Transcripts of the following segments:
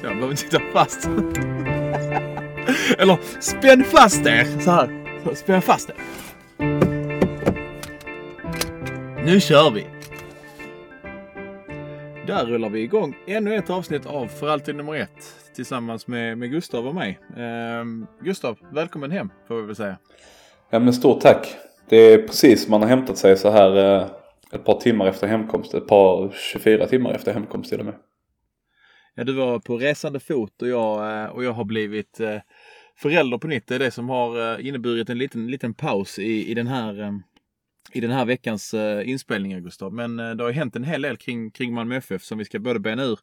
Så jag behöver inte sitta fast. Eller spänn fast er. Så här. Så, spänn fast er. Nu kör vi. Där rullar vi igång ännu ett avsnitt av För alltid nummer ett tillsammans med, med Gustav och mig. Ehm, Gustav, välkommen hem får vi väl säga. Ja men stort tack. Det är precis man har hämtat sig så här eh, ett par timmar efter hemkomst. Ett par 24 timmar efter hemkomst till och med. Ja, du var på resande fot och jag, eh, och jag har blivit eh, förälder på nytt. Det är det som har eh, inneburit en liten, liten paus i, i, den här, i den här veckans inspelningar Gustav. Men det har ju hänt en hel del kring, kring Malmö FF som vi ska både bena ur,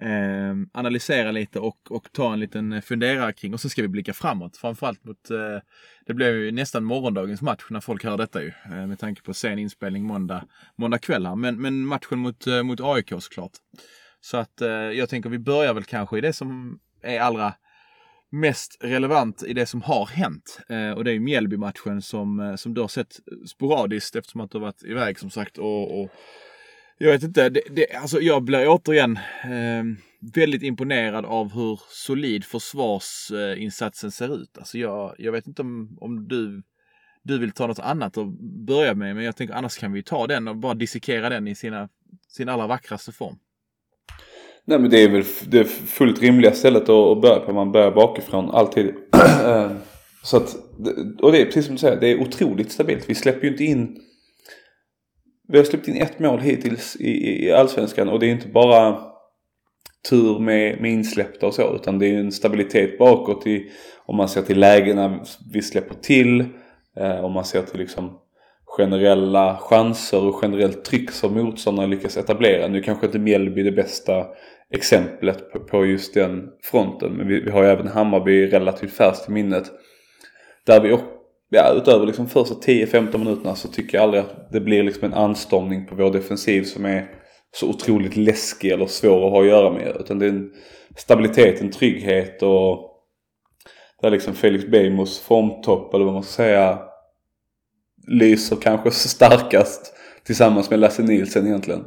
eh, analysera lite och, och ta en liten funderare kring. Och så ska vi blicka framåt. Framförallt mot, eh, det blev ju nästan morgondagens match när folk hör detta ju. Eh, med tanke på sen inspelning måndag, måndag kväll här. Men, men matchen mot, mot AIK såklart. Så att eh, jag tänker vi börjar väl kanske i det som är allra mest relevant i det som har hänt. Eh, och det är ju Mjällby-matchen som, eh, som du har sett sporadiskt eftersom att du har varit iväg som sagt. Och, och jag vet inte, det, det, alltså jag blir återigen eh, väldigt imponerad av hur solid försvarsinsatsen ser ut. Alltså jag, jag vet inte om, om du, du vill ta något annat att börja med, men jag tänker annars kan vi ta den och bara dissekera den i sina, sin allra vackraste form. Nej men det är väl det fullt rimliga stället att börja på. Man börjar bakifrån alltid. Eh, så att, och det är precis som du säger, det är otroligt stabilt. Vi släpper ju inte in vi har släppt in ett mål hittills i, i allsvenskan och det är inte bara tur med, med insläppta och så utan det är en stabilitet bakåt i, om man ser till lägena vi släpper till. Eh, om man ser till liksom generella chanser och generellt tryck som motståndarna lyckas etablera. Nu kanske inte Mjällby är det bästa exemplet på, på just den fronten men vi, vi har ju även Hammarby relativt färskt i minnet. Där vi ja, utöver liksom första 10-15 minuterna så tycker jag aldrig att det blir liksom en anstormning på vår defensiv som är så otroligt läskig eller svår att ha att göra med. Utan det är en stabilitet, en trygghet och där liksom Felix Beijmos formtopp eller vad man ska säga lyser kanske starkast tillsammans med Lasse Nielsen egentligen.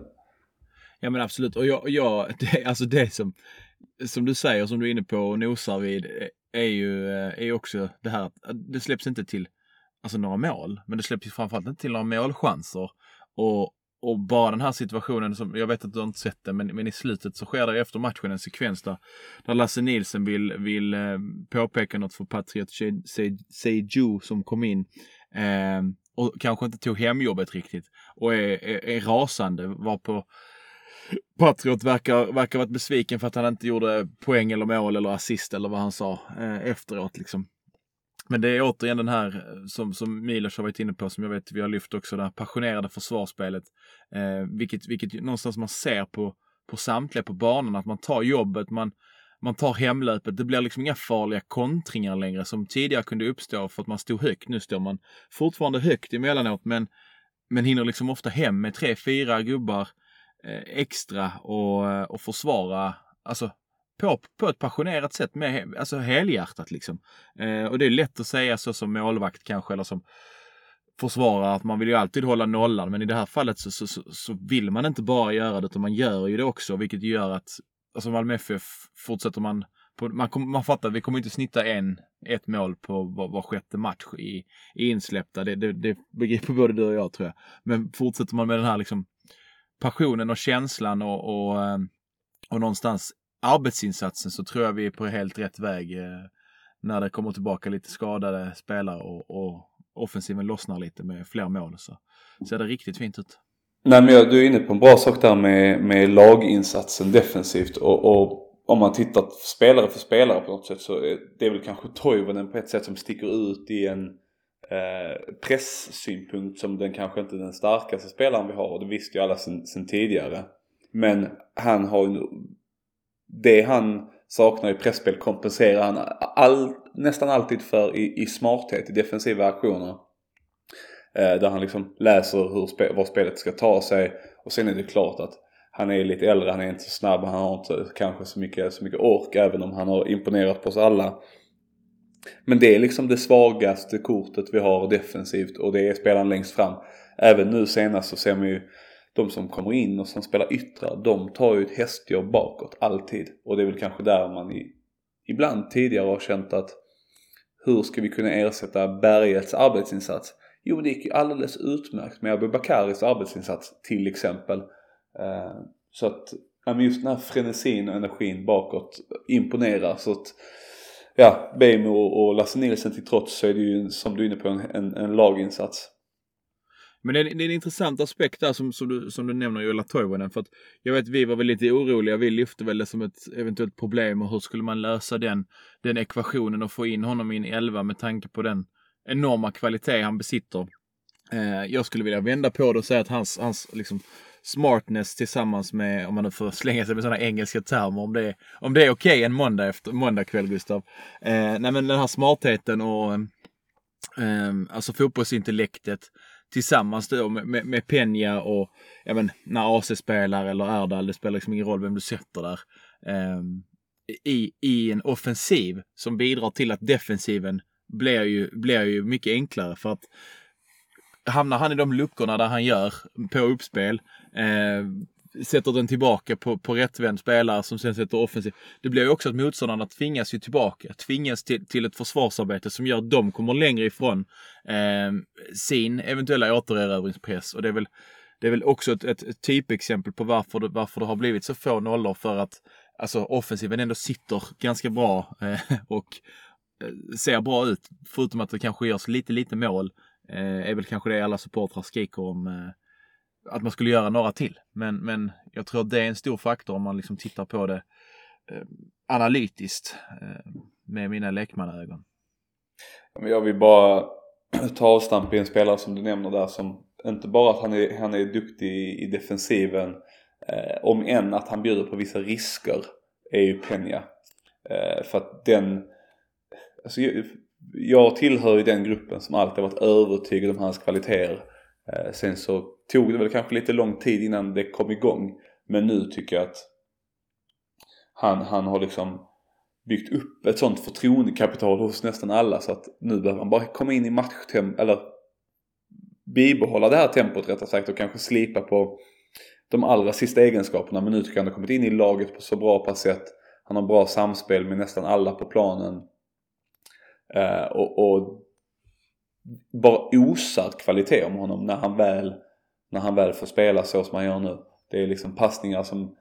Ja men absolut och jag, jag det, alltså det som, som du säger som du är inne på och nosar vid eh, är ju eh, är också det här att det släpps inte till alltså några mål, men det släpps framförallt inte till några målchanser. Och, och bara den här situationen, som jag vet att du har inte sett det, men, men i slutet så sker det efter matchen en sekvens där, där Lasse Nilsen vill, vill eh, påpeka något för Patriot Seju som kom in. Eh, och kanske inte tog hemjobbet riktigt och är, är, är rasande. Var på Patriot verkar, verkar varit besviken för att han inte gjorde poäng eller mål eller assist eller vad han sa eh, efteråt. Liksom. Men det är återigen den här eh, som, som Milos har varit inne på, som jag vet vi har lyft också, det här passionerade försvarsspelet. Eh, vilket, vilket någonstans man ser på, på samtliga på banan, att man tar jobbet, man, man tar hemlöpet. Det blir liksom inga farliga kontringar längre som tidigare kunde uppstå för att man stod högt. Nu står man fortfarande högt emellanåt, men, men hinner liksom ofta hem med tre, fyra gubbar eh, Eh, extra och, eh, och försvara, alltså på, på ett passionerat sätt, med, alltså helhjärtat liksom. Eh, och det är lätt att säga så som målvakt kanske, eller som försvarare, att man vill ju alltid hålla nollan, men i det här fallet så, så, så, så vill man inte bara göra det, utan man gör ju det också, vilket gör att, alltså Malmö FF fortsätter man på, man, kom, man fattar vi kommer inte snitta en, ett mål på var, var sjätte match i, i insläppta. Det, det, det begriper både du och jag tror jag. Men fortsätter man med den här liksom passionen och känslan och, och, ehm, och någonstans arbetsinsatsen så tror jag vi är på helt rätt väg eh, när det kommer tillbaka lite skadade spelare och, och offensiven lossnar lite med fler mål så ser det riktigt fint ut. Nej men du är inne på en bra sak där med, med laginsatsen defensivt och, och om man tittar spelare för spelare på något sätt så är det väl kanske Toivonen på ett sätt som sticker ut i en eh, presssynpunkt som den kanske inte är den starkaste spelaren vi har och det visste ju alla sen, sen tidigare. Men han har ju det han saknar i presspel kompenserar han all, nästan alltid för i, i smarthet, i defensiva aktioner. Eh, där han liksom läser hur spe, var spelet ska ta sig. Och sen är det klart att han är lite äldre, han är inte så snabb, han har inte kanske så mycket, så mycket ork även om han har imponerat på oss alla. Men det är liksom det svagaste kortet vi har defensivt och det är spelaren längst fram. Även nu senast så ser man ju de som kommer in och som spelar yttrar, de tar ju ett hästjobb bakåt alltid. Och det är väl kanske där man i, ibland tidigare har känt att hur ska vi kunna ersätta Bergets arbetsinsats? Jo, det gick ju alldeles utmärkt med Abubakaris arbetsinsats till exempel. Eh, så att just den här frenesin och energin bakåt imponerar. Så att ja, Bejmo och Lasse Nilsson till trots så är det ju som du är inne på en, en, en laginsats. Men det är, det är en intressant aspekt där som, som, du, som du nämner Jola Toivonen. För att jag vet vi var väl lite oroliga. Vi lyfte väl det som ett eventuellt problem och hur skulle man lösa den, den ekvationen och få in honom i en elva med tanke på den enorma kvalitet han besitter. Eh, jag skulle vilja vända på det och säga att hans, hans liksom, smartness tillsammans med, om man nu får slänga sig med sådana engelska termer, om det är, om det är okej okay en måndag, efter, måndag kväll Gustav. Eh, nej men den här smartheten och eh, alltså fotbollsintellektet tillsammans då med, med, med Peña och ja, men, när AC spelar eller Erdal, det spelar liksom ingen roll vem du sätter där. Eh, i, I en offensiv som bidrar till att defensiven blir ju, blir ju mycket enklare för att hamnar han i de luckorna där han gör på uppspel, eh, sätter den tillbaka på, på rättvänd spelare som sen sätter offensiv. Det blir ju också att motståndarna tvingas ju tillbaka, tvingas till, till ett försvarsarbete som gör att de kommer längre ifrån eh, sin eventuella återerövringspress. Och det är väl, det är väl också ett, ett, typexempel på varför det, varför det har blivit så få nollor för att alltså offensiven ändå sitter ganska bra eh, och eh, ser bra ut. Förutom att det kanske görs lite, lite mål. Eh, är väl kanske det alla supportrar skriker om eh, att man skulle göra några till. Men, men jag tror att det är en stor faktor om man liksom tittar på det eh, analytiskt eh, med mina lekmannaögon. Jag vill bara ta avstamp i en spelare som du nämner där som inte bara att han är, han är duktig i defensiven eh, om än att han bjuder på vissa risker är ju Peña. Eh, för att den, alltså jag, jag tillhör ju den gruppen som alltid varit övertygad om hans kvaliteter. Eh, sen så tog det väl kanske lite lång tid innan det kom igång. Men nu tycker jag att han, han har liksom byggt upp ett sånt förtroendekapital hos nästan alla så att nu behöver han bara komma in i matchtempo, eller bibehålla det här tempot rättare sagt och kanske slipa på de allra sista egenskaperna. Men nu tycker jag han har kommit in i laget på så bra pass sätt. Han har bra samspel med nästan alla på planen. Eh, och, och, bara osar kvalitet om honom när han väl när han väl får spela så som han gör nu. Det är liksom passningar som,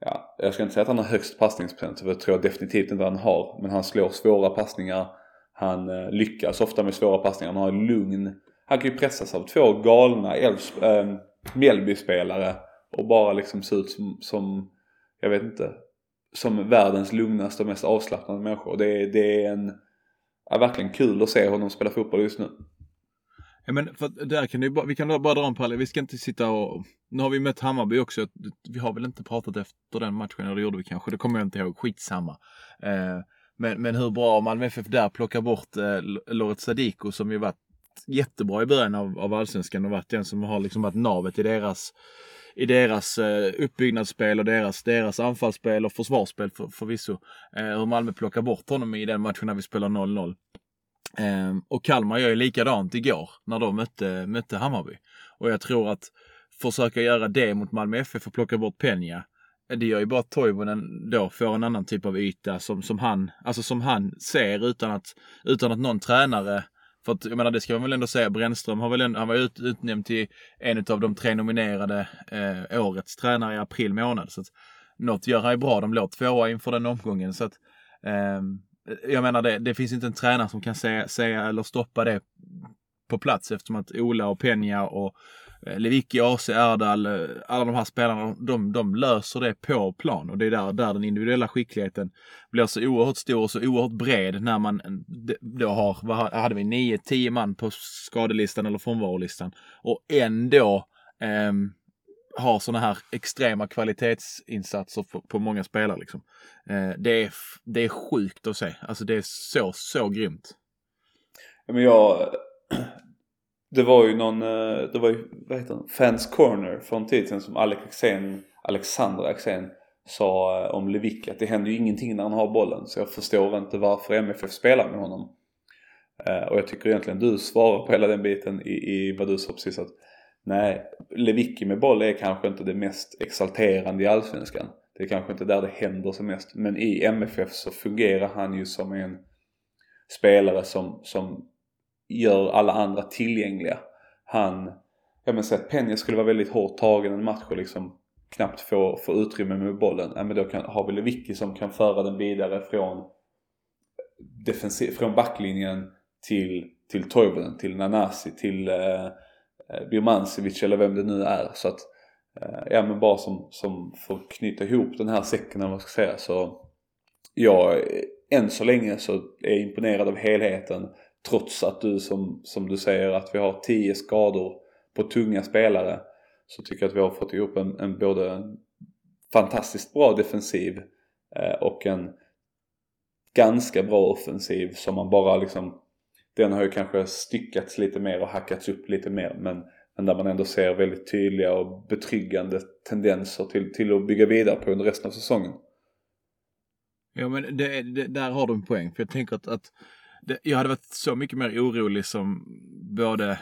ja, jag ska inte säga att han har högst passningsprocent, för det tror jag definitivt inte han har. Men han slår svåra passningar, han eh, lyckas ofta med svåra passningar, han har lugn. Han kan ju pressas av två galna Elfs, äh, Mjällby-spelare och bara liksom se ut som, som, jag vet inte, som världens lugnaste och mest avslappnade människor. Det, det är en, är verkligen kul att se honom spela fotboll just nu. Ja, men för där kan du, vi kan bara dra en parallell. Vi ska inte sitta och... Nu har vi mött Hammarby också. Vi har väl inte pratat efter den matchen, eller det gjorde vi kanske. Det kommer jag inte ihåg. Skitsamma. Eh, men, men hur bra om Malmö FF där plockar bort eh, Loret Sadiko som ju varit jättebra i början av, av allsvenskan och varit den som har liksom varit navet i deras i deras eh, uppbyggnadsspel och deras, deras anfallsspel och försvarsspel för, förvisso. Eh, hur Malmö plockar bort honom i den matchen när vi spelar 0-0. Eh, och Kalmar gör ju likadant igår när de mötte, mötte Hammarby. Och jag tror att försöka göra det mot Malmö FF och plocka bort Penja det gör ju bara att Toivonen då får en annan typ av yta som, som, han, alltså som han ser utan att, utan att någon tränare för att jag menar det ska man väl ändå säga, Brännström har väl ändå, han var ut, utnämnd till en av de tre nominerade eh, årets tränare i april månad. Så att något gör han ju bra, de låg tvåa inför den omgången. Så att, eh, jag menar det, det finns inte en tränare som kan säga, säga eller stoppa det på plats eftersom att Ola och Penja och Eh, Lewicki, AC, Erdal, eh, alla de här spelarna, de, de löser det på plan och det är där, där den individuella skickligheten blir så oerhört stor och så oerhört bred när man eh, då har, vad hade vi, 9-10 man på skadelistan eller frånvarolistan och ändå eh, har sådana här extrema kvalitetsinsatser på, på många spelare. Liksom. Eh, det, är, det är sjukt att se. Alltså det är så, så grymt. Men jag... Det var ju någon, eh, det var ju, vad heter det, Fans Corner för en tid sedan som Alex Axén, Alexander Axén sa eh, om Lewicki att det händer ju ingenting när han har bollen. Så jag förstår inte varför MFF spelar med honom. Eh, och jag tycker egentligen du svarar på hela den biten i, i vad du sa precis att nej, Lewicki med boll är kanske inte det mest exalterande i Allsvenskan. Det är kanske inte där det händer som mest. Men i MFF så fungerar han ju som en spelare som, som gör alla andra tillgängliga. Han, ja men säg att Penja skulle vara väldigt hårt tagen en match och liksom knappt få, få utrymme med bollen. Ja men då kan, har vi Lewicki som kan föra den vidare från defensiv, från backlinjen till, till Toivonen, till Nanasi, till eh, eh, Birmancevic eller vem det nu är. Så att, eh, ja men bara som, som får knyta ihop den här säcken eller vad man ska säga så jag än så länge så är jag imponerad av helheten trots att du som, som du säger att vi har tio skador på tunga spelare så tycker jag att vi har fått ihop en, en både fantastiskt bra defensiv eh, och en ganska bra offensiv som man bara liksom den har ju kanske styckats lite mer och hackats upp lite mer men, men där man ändå ser väldigt tydliga och betryggande tendenser till, till att bygga vidare på under resten av säsongen. Ja men det, det, där har du en poäng för jag tänker att, att det, jag hade varit så mycket mer orolig som både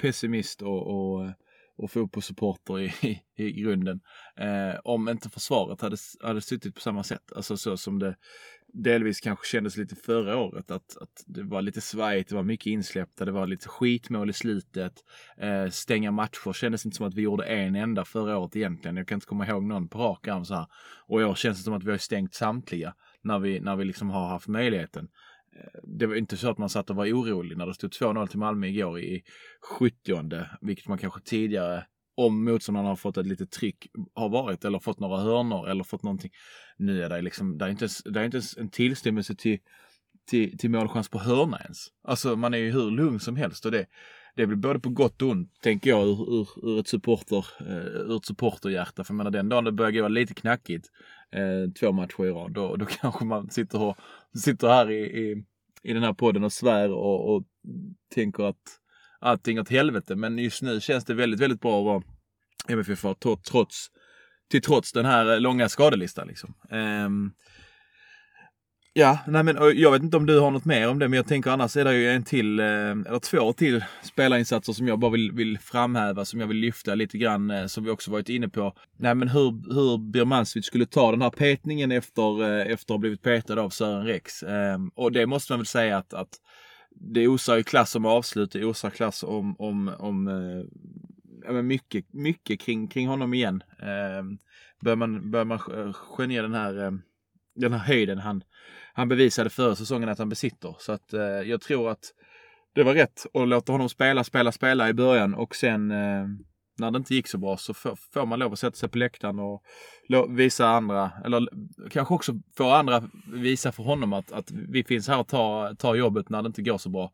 pessimist och, och, och fotbollssupporter i, i, i grunden. Eh, om inte försvaret hade, hade suttit på samma sätt. Alltså så som det delvis kanske kändes lite förra året. Att, att det var lite svajigt, det var mycket insläppta, det var lite skitmål i slutet. Eh, stänga matcher kändes inte som att vi gjorde en enda förra året egentligen. Jag kan inte komma ihåg någon på rak arm så här. Och i år känns det som att vi har stängt samtliga när vi, när vi liksom har haft möjligheten. Det var inte så att man satt och var orolig när det stod 2-0 till Malmö igår i 70 vilket man kanske tidigare om motståndarna har fått ett litet tryck har varit eller fått några hörnor eller fått någonting. Nu är det liksom, det är inte ens, det är inte ens en tillstymmelse till, till, till målchans på hörna ens. Alltså man är ju hur lugn som helst och det, det blir både på gott och ont, tänker jag, ur, ur, ur ett, supporter, eh, ur ett supporterhjärta. För jag menar den dagen det börjar gå lite knackigt, eh, två matcher i rad, då, då kanske man sitter, och, sitter här i, i, i den här podden och svär och, och tänker att allting åt helvete. Men just nu känns det väldigt, väldigt bra att vara MFF trots, till trots den här långa skadelistan. Liksom. Um, Ja, nej men jag vet inte om du har något mer om det, men jag tänker annars är det ju en till, eh, eller två till spelarinsatser som jag bara vill, vill framhäva, som jag vill lyfta lite grann, eh, som vi också varit inne på. Nej men hur, hur Birmancevic skulle ta den här petningen efter, eh, efter att ha blivit petad av Sören Rex. Ehm, och det måste man väl säga att, att det osar ju klass om avslut, det osar klass om, om, om ja, men mycket, mycket kring, kring honom igen. Ehm, bör man, bör man skönja den här, den här höjden han han bevisade förra säsongen att han besitter. Så att eh, jag tror att det var rätt att låta honom spela, spela, spela i början och sen eh, när det inte gick så bra så får, man lov att sätta sig på läktaren och visa andra, eller kanske också få andra visa för honom att, att vi finns här och tar, tar jobbet när det inte går så bra.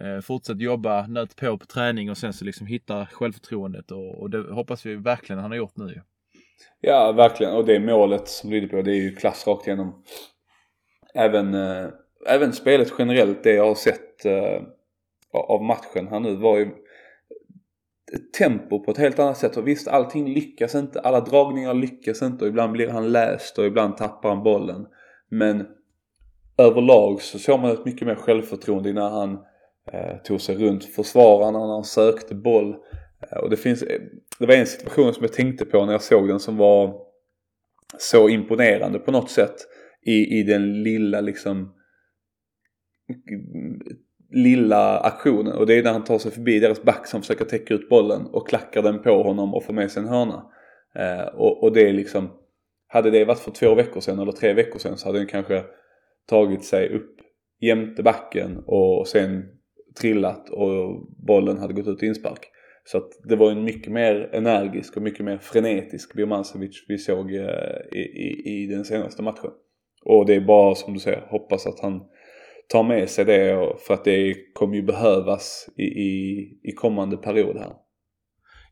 Eh, fortsätt jobba, nöt på på träning och sen så liksom hitta självförtroendet och, och det hoppas vi verkligen han har gjort nu. Ja, verkligen. Och det målet som lyder på det är ju klass rakt igenom även, eh, även spelet generellt, det jag har sett eh, av matchen här nu var ju tempo på ett helt annat sätt. Och visst, allting lyckas inte. Alla dragningar lyckas inte och ibland blir han läst och ibland tappar han bollen. Men överlag så såg man ett mycket mer självförtroende när han eh, tog sig runt försvararna, när han sökte boll. Eh, och det finns, eh, det var en situation som jag tänkte på när jag såg den som var så imponerande på något sätt i, i den lilla liksom lilla aktionen och det är när han tar sig förbi deras back som försöker täcka ut bollen och klackar den på honom och får med sig en hörna. Eh, och, och det är liksom, hade det varit för två veckor sedan eller tre veckor sedan så hade den kanske tagit sig upp jämte backen och sen trillat och bollen hade gått ut i inspark. Så att det var en mycket mer energisk och mycket mer frenetisk Birmancevic vi såg eh, i, i, i den senaste matchen. Och det är bara som du säger, hoppas att han tar med sig det för att det kommer ju behövas i, i, i kommande period här.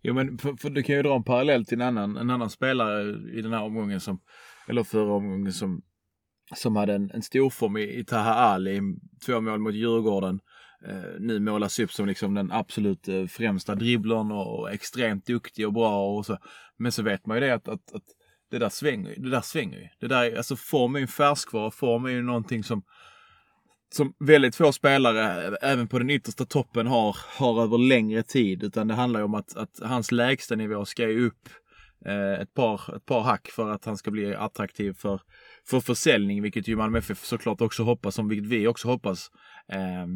Jo men för, för, du kan ju dra en parallell till en annan, en annan spelare i den här omgången som, eller förra omgången som, som hade en, en storform i, i Taha Ali, två mål mot Djurgården. Eh, nu målas upp som liksom den absolut eh, främsta dribblern och, och, extremt duktig och bra och så. Men så vet man ju det att, att, att det där svänger ju. Det där svänger ju. Det där, alltså form är ju en färskvara. Form är ju någonting som som väldigt få spelare, även på den yttersta toppen, har, har över längre tid. Utan det handlar ju om att, att hans lägsta nivå ska ju upp eh, ett, par, ett par hack för att han ska bli attraktiv för, för försäljning, vilket ju Malmö FF såklart också hoppas, som vilket vi också hoppas. Eh,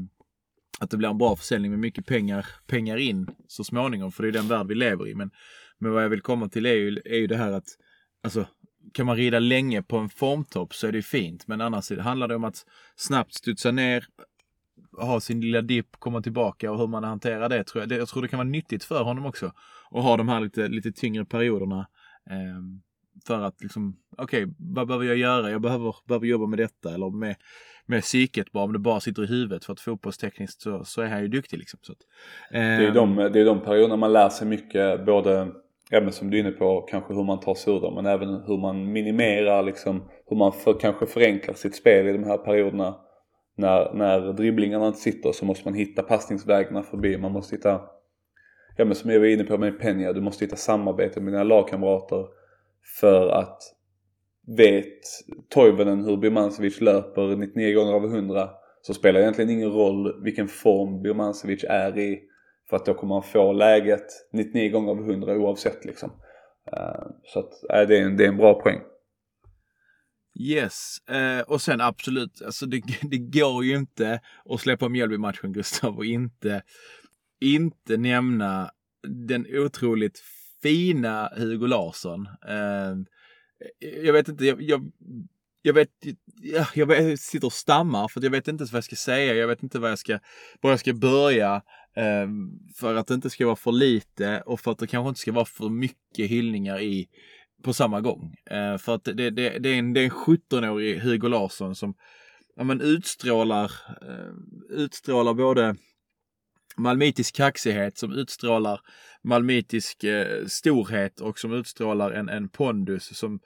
att det blir en bra försäljning med mycket pengar, pengar in så småningom, för det är den värld vi lever i. Men, men vad jag vill komma till är ju, är ju det här att alltså, kan man rida länge på en formtopp så är det fint. Men annars handlar det om att snabbt studsa ner, ha sin lilla dipp, komma tillbaka och hur man hanterar det tror jag. Jag tror det kan vara nyttigt för honom också. Och ha de här lite, lite tyngre perioderna. Eh, för att liksom, okej, okay, vad behöver jag göra? Jag behöver, behöver jobba med detta eller med, med psyket bara, om det bara sitter i huvudet. För att fotbollstekniskt så, så är han ju duktig liksom. Så att, eh, det, är de, det är de perioderna man lär sig mycket, både Ja men som du är inne på, kanske hur man tar sig ur dem, men även hur man minimerar liksom, hur man för, kanske förenklar sitt spel i de här perioderna. När, när dribblingarna inte sitter så måste man hitta passningsvägarna förbi, man måste hitta, ja men som jag var inne på med Peña, du måste hitta samarbete med dina lagkamrater för att vet Toivonen hur Birmancevic löper 99 gånger av 100 så spelar det egentligen ingen roll vilken form Birmancevic är i för att då kommer man få läget 99 gånger av 100 oavsett liksom. Eh, så att äh, det, är en, det är en bra poäng. Yes, eh, och sen absolut, alltså det, det går ju inte att släppa Mjällby-matchen Gustav och inte, inte nämna den otroligt fina Hugo Larsson. Eh, jag vet inte, jag, jag, jag vet, jag, jag sitter och stammar för jag vet inte vad jag ska säga. Jag vet inte vad jag ska, var jag ska börja. Ehm, för att det inte ska vara för lite och för att det kanske inte ska vara för mycket hyllningar i på samma gång. Ehm, för att det, det, det, är en, det är en 17-årig Hugo Larsson som ja, men utstrålar, ehm, utstrålar både malmitisk kaxighet, som utstrålar malmitisk eh, storhet och som utstrålar en, en pondus som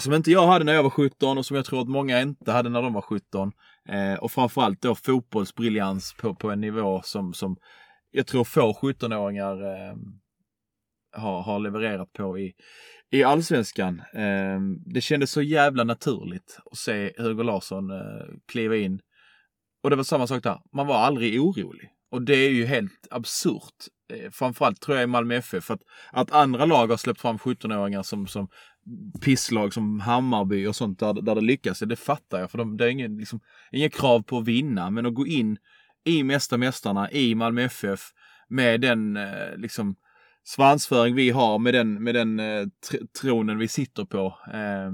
som inte jag hade när jag var 17 och som jag tror att många inte hade när de var 17. Eh, och framförallt då fotbollsbriljans på, på en nivå som, som jag tror få 17-åringar eh, har, har levererat på i, i allsvenskan. Eh, det kändes så jävla naturligt att se Hugo Larsson eh, kliva in. Och det var samma sak där, man var aldrig orolig. Och det är ju helt absurt. Eh, framförallt tror jag i Malmö FF. Att, att andra lag har släppt fram 17-åringar som, som pisslag som Hammarby och sånt där, där det lyckas, det fattar jag. För de, det är ingen, liksom, ingen krav på att vinna, men att gå in i Mästarmästarna, i Malmö FF med den eh, liksom svansföring vi har, med den, med den eh, tr tronen vi sitter på eh,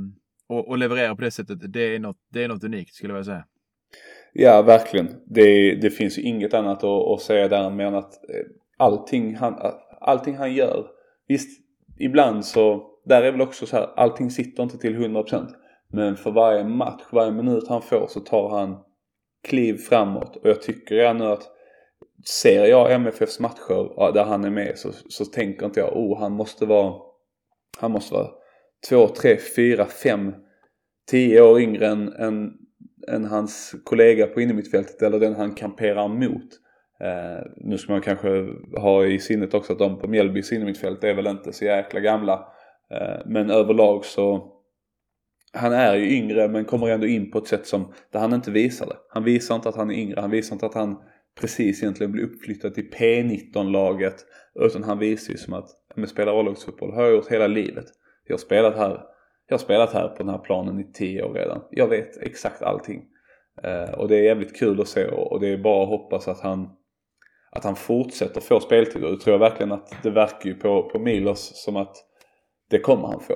och, och leverera på det sättet, det är något, det är något unikt skulle jag vilja säga. Ja, verkligen. Det, det finns ju inget annat att, att säga där än att eh, allting han, allting han gör, visst, ibland så där är väl också så här, allting sitter inte till 100%. Men för varje match, varje minut han får så tar han kliv framåt. Och jag tycker redan nu att ser jag MFFs matcher där han är med så, så tänker inte jag oh han måste vara han måste vara två, tre, fyra, fem, tio år yngre än, än, än hans kollega på innermittfältet eller den han kamperar mot. Eh, nu ska man kanske ha i sinnet också att de på Mjällbys innermittfält är väl inte så jäkla gamla. Eh, men överlag så han är ju yngre men kommer ändå in på ett sätt som där han inte visar det. Han visar inte att han är yngre, han visar inte att han precis egentligen blir uppflyttad till P19-laget. Utan han visar ju som att, men spelar A-lagsfotboll har jag gjort hela livet. Jag har spelat här, jag har spelat här på den här planen i tio år redan. Jag vet exakt allting. Eh, och det är jävligt kul att se och det är bara att hoppas att han att han fortsätter få speltid och det tror jag verkligen att det verkar ju på, på Milos som att det kommer han få.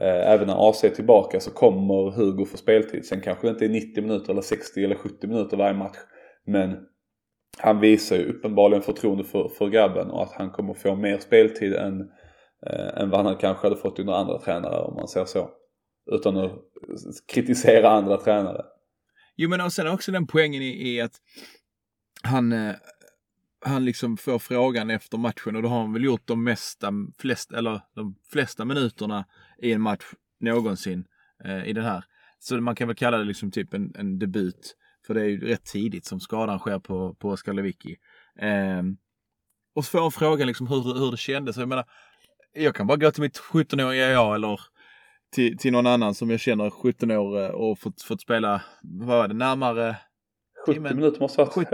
Eh, även när AC är tillbaka så kommer Hugo få speltid. Sen kanske det inte är 90 minuter eller 60 eller 70 minuter varje match. Men han visar ju uppenbarligen förtroende för, för grabben och att han kommer få mer speltid än, eh, än vad han kanske hade fått under andra tränare om man säger så. Utan att kritisera andra tränare. Jo men och sen också den poängen i, i att han, eh, han liksom får frågan efter matchen och då har han väl gjort de mesta, flest, eller de flesta minuterna i en match någonsin eh, i den här. Så man kan väl kalla det liksom typ en, en debut. För det är ju rätt tidigt som skadan sker på, på Oskar Lewicki. Eh, och så får han frågan liksom hur, hur det kändes. Jag menar, jag kan bara gå till mitt 17-åriga jag eller till, till någon annan som jag känner 17 år eh, och fått, fått spela, vad var det, närmare 70 minuter måste ha varit.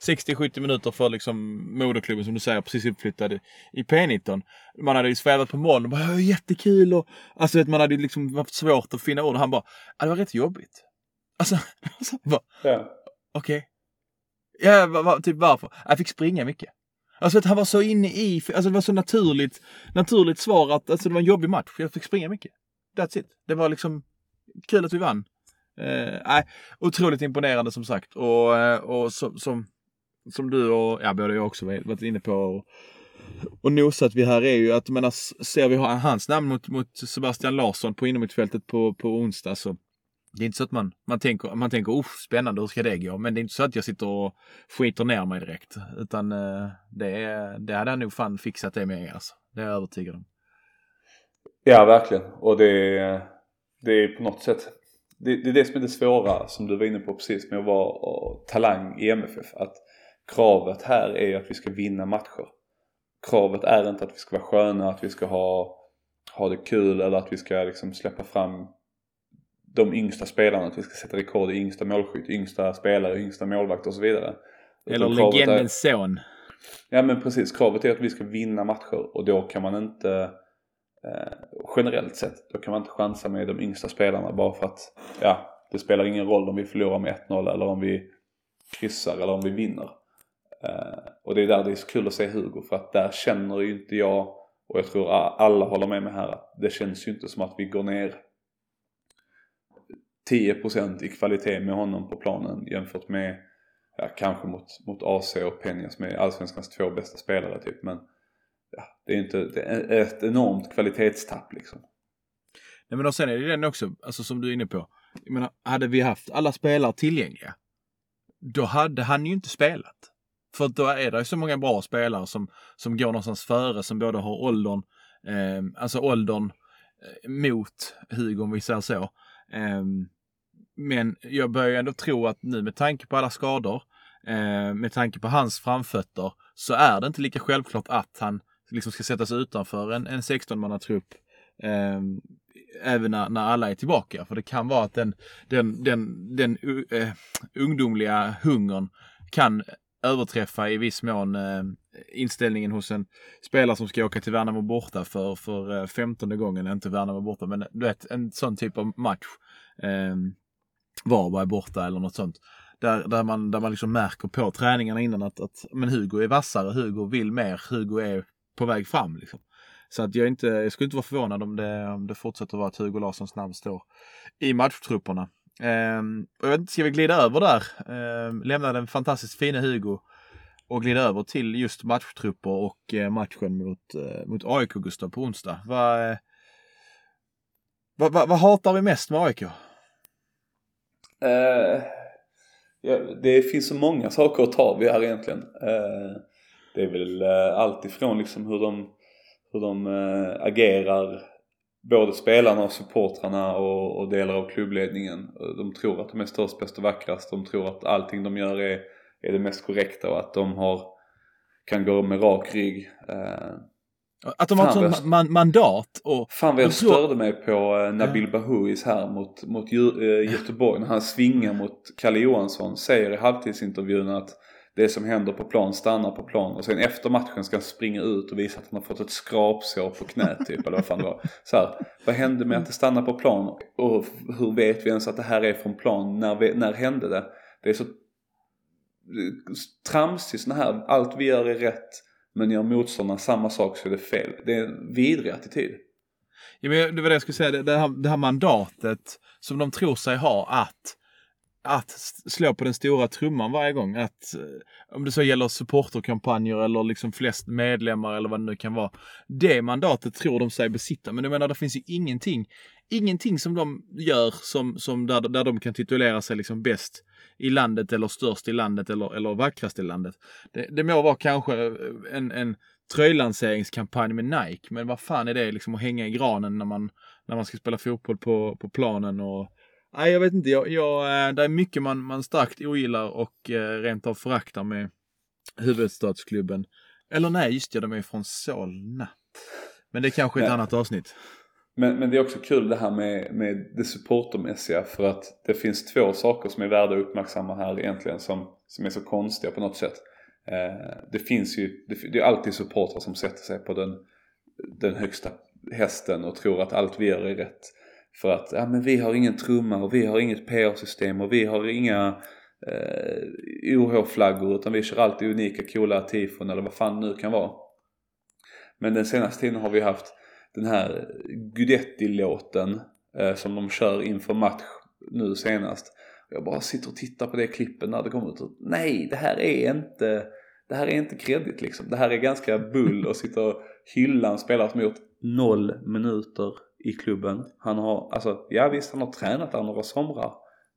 60-70 minuter för liksom moderklubben som du säger precis uppflyttad i P19. Man hade ju svävat på moln och bara jättekul och alltså man hade liksom haft svårt att finna ord och han bara, det var rätt jobbigt. Alltså, alltså bara, ja. okej. Okay. Ja, va, va, typ varför? Jag fick springa mycket. Alltså att han var så inne i, alltså det var så naturligt, naturligt svar att alltså, det var en jobbig match. Jag fick springa mycket. That's it. Det var liksom kul att vi vann. Eh, otroligt imponerande som sagt. Och, eh, och som, som, som du och ja, både jag också varit inne på och, och nosat vi här är ju att menar, ser vi hans namn mot, mot Sebastian Larsson på innermittfältet på, på onsdag så det är inte så att man, man tänker, man tänker oh, spännande, hur ska det gå? Men det är inte så att jag sitter och skiter ner mig direkt. Utan eh, det, det hade jag nog fan fixat det med alltså. Det är jag övertygad om. Ja, verkligen. Och det, det är på något sätt det, det är det som är det svåra som du var inne på precis med att vara talang i MFF. Att kravet här är att vi ska vinna matcher. Kravet är inte att vi ska vara sköna, att vi ska ha, ha det kul eller att vi ska liksom släppa fram de yngsta spelarna, att vi ska sätta rekord i yngsta målskytt, yngsta spelare, yngsta målvakt och så vidare. Eller legendens son. Ja men precis, kravet är att vi ska vinna matcher och då kan man inte Eh, generellt sett, då kan man inte chansa med de yngsta spelarna bara för att ja, det spelar ingen roll om vi förlorar med 1-0 eller om vi kryssar eller om vi vinner. Eh, och det är där det är så kul att se Hugo för att där känner ju inte jag och jag tror alla håller med mig här att det känns ju inte som att vi går ner 10% i kvalitet med honom på planen jämfört med ja, kanske mot, mot AC och Peña som är allsvenskans två bästa spelare typ. Men ja, det är inte det är ett enormt kvalitetstapp liksom. Nej men och sen är det den också, alltså som du är inne på. Jag menar, hade vi haft alla spelare tillgängliga, då hade han ju inte spelat. För då är det så många bra spelare som, som går någonstans före, som både har åldern, eh, alltså åldern eh, mot Hugo om vi säger så. Eh, men jag börjar ändå tro att nu med tanke på alla skador, eh, med tanke på hans framfötter, så är det inte lika självklart att han liksom ska sättas utanför en, en 16-mannatrupp eh, även när, när alla är tillbaka. För det kan vara att den, den, den, den uh, ungdomliga hungern kan överträffa i viss mån eh, inställningen hos en spelare som ska åka till Värnamo borta för, för eh, femtonde gången, inte Värnamo borta, men du vet en sån typ av match. Eh, Varberg borta eller något sånt. Där, där, man, där man liksom märker på träningarna innan att, att men Hugo är vassare, Hugo vill mer, Hugo är på väg fram. Liksom. Så att jag, inte, jag skulle inte vara förvånad om det, om det fortsätter vara att Hugo Larssons namn står i matchtrupperna. Ehm, och jag vet inte, ska vi glida över där? Ehm, lämna den fantastiskt fina Hugo och glida över till just matchtrupper och eh, matchen mot, eh, mot AIK Gustav på onsdag. Vad eh, vad, vad, vad hatar vi mest med AIK? Uh, ja, det finns så många saker att ta vid här egentligen. Uh, det är väl uh, allt ifrån liksom hur de, hur de agerar både spelarna och supportrarna och, och, delar av klubbledningen. De tror att de är störst, bäst och vackrast. De tror att allting de gör är, är det mest korrekta och att de har, kan gå med rak rygg. Att de har ett sånt man mandat. Och, fan vad jag störde mig på Nabil ja. Bahoui här mot, mot Göteborg. När han svingar mot Kalle Johansson. Säger i halvtidsintervjun att det som händer på plan stannar på plan. Och sen efter matchen ska han springa ut och visa att han har fått ett skrapsår på knät typ. eller vad fan det var. Så här, vad hände med att det stannar på plan? Och hur vet vi ens att det här är från plan? När, vi, när hände det? Det är så tramsigt sådana här, allt vi gör är rätt men gör motståndaren samma sak så är det fel. Det är en vidrig attityd. Ja, men det var det jag skulle säga, det här, det här mandatet som de tror sig ha att att slå på den stora trumman varje gång. Att, eh, om det så gäller supporterkampanjer eller liksom flest medlemmar eller vad det nu kan vara. Det mandatet tror de sig besitta. Men jag menar, det finns ju ingenting, ingenting som de gör som, som där, där de kan titulera sig liksom bäst i landet eller störst i landet eller, eller vackrast i landet. Det, det må vara kanske eh, en, en tröjlanseringskampanj med Nike, men vad fan är det liksom att hänga i granen när man, när man ska spela fotboll på, på planen och Nej, jag vet inte. Jag, jag, eh, det är mycket man, man starkt ogillar och eh, rent av föraktar med huvudstadsklubben. Eller nej, just det, de är från Solna. Men det är kanske ett ja. annat avsnitt. Men, men det är också kul det här med, med det supportermässiga för att det finns två saker som är värda att uppmärksamma här egentligen som, som är så konstiga på något sätt. Eh, det finns ju, det, det är alltid supportrar som sätter sig på den, den högsta hästen och tror att allt vi gör är rätt. För att ja, men vi har ingen trumma och vi har inget PR-system och vi har inga eh, OH-flaggor utan vi kör alltid unika coola tifon eller vad fan det nu kan vara. Men den senaste tiden har vi haft den här Gudetti-låten eh, som de kör inför match nu senast. Jag bara sitter och tittar på det klippet när det kommer ut. Nej, det här är inte det här är inte kredit liksom. Det här är ganska bull och sitter och hylla en spelare som gjort noll minuter i klubben. Han har, alltså ja visst han har tränat där några somrar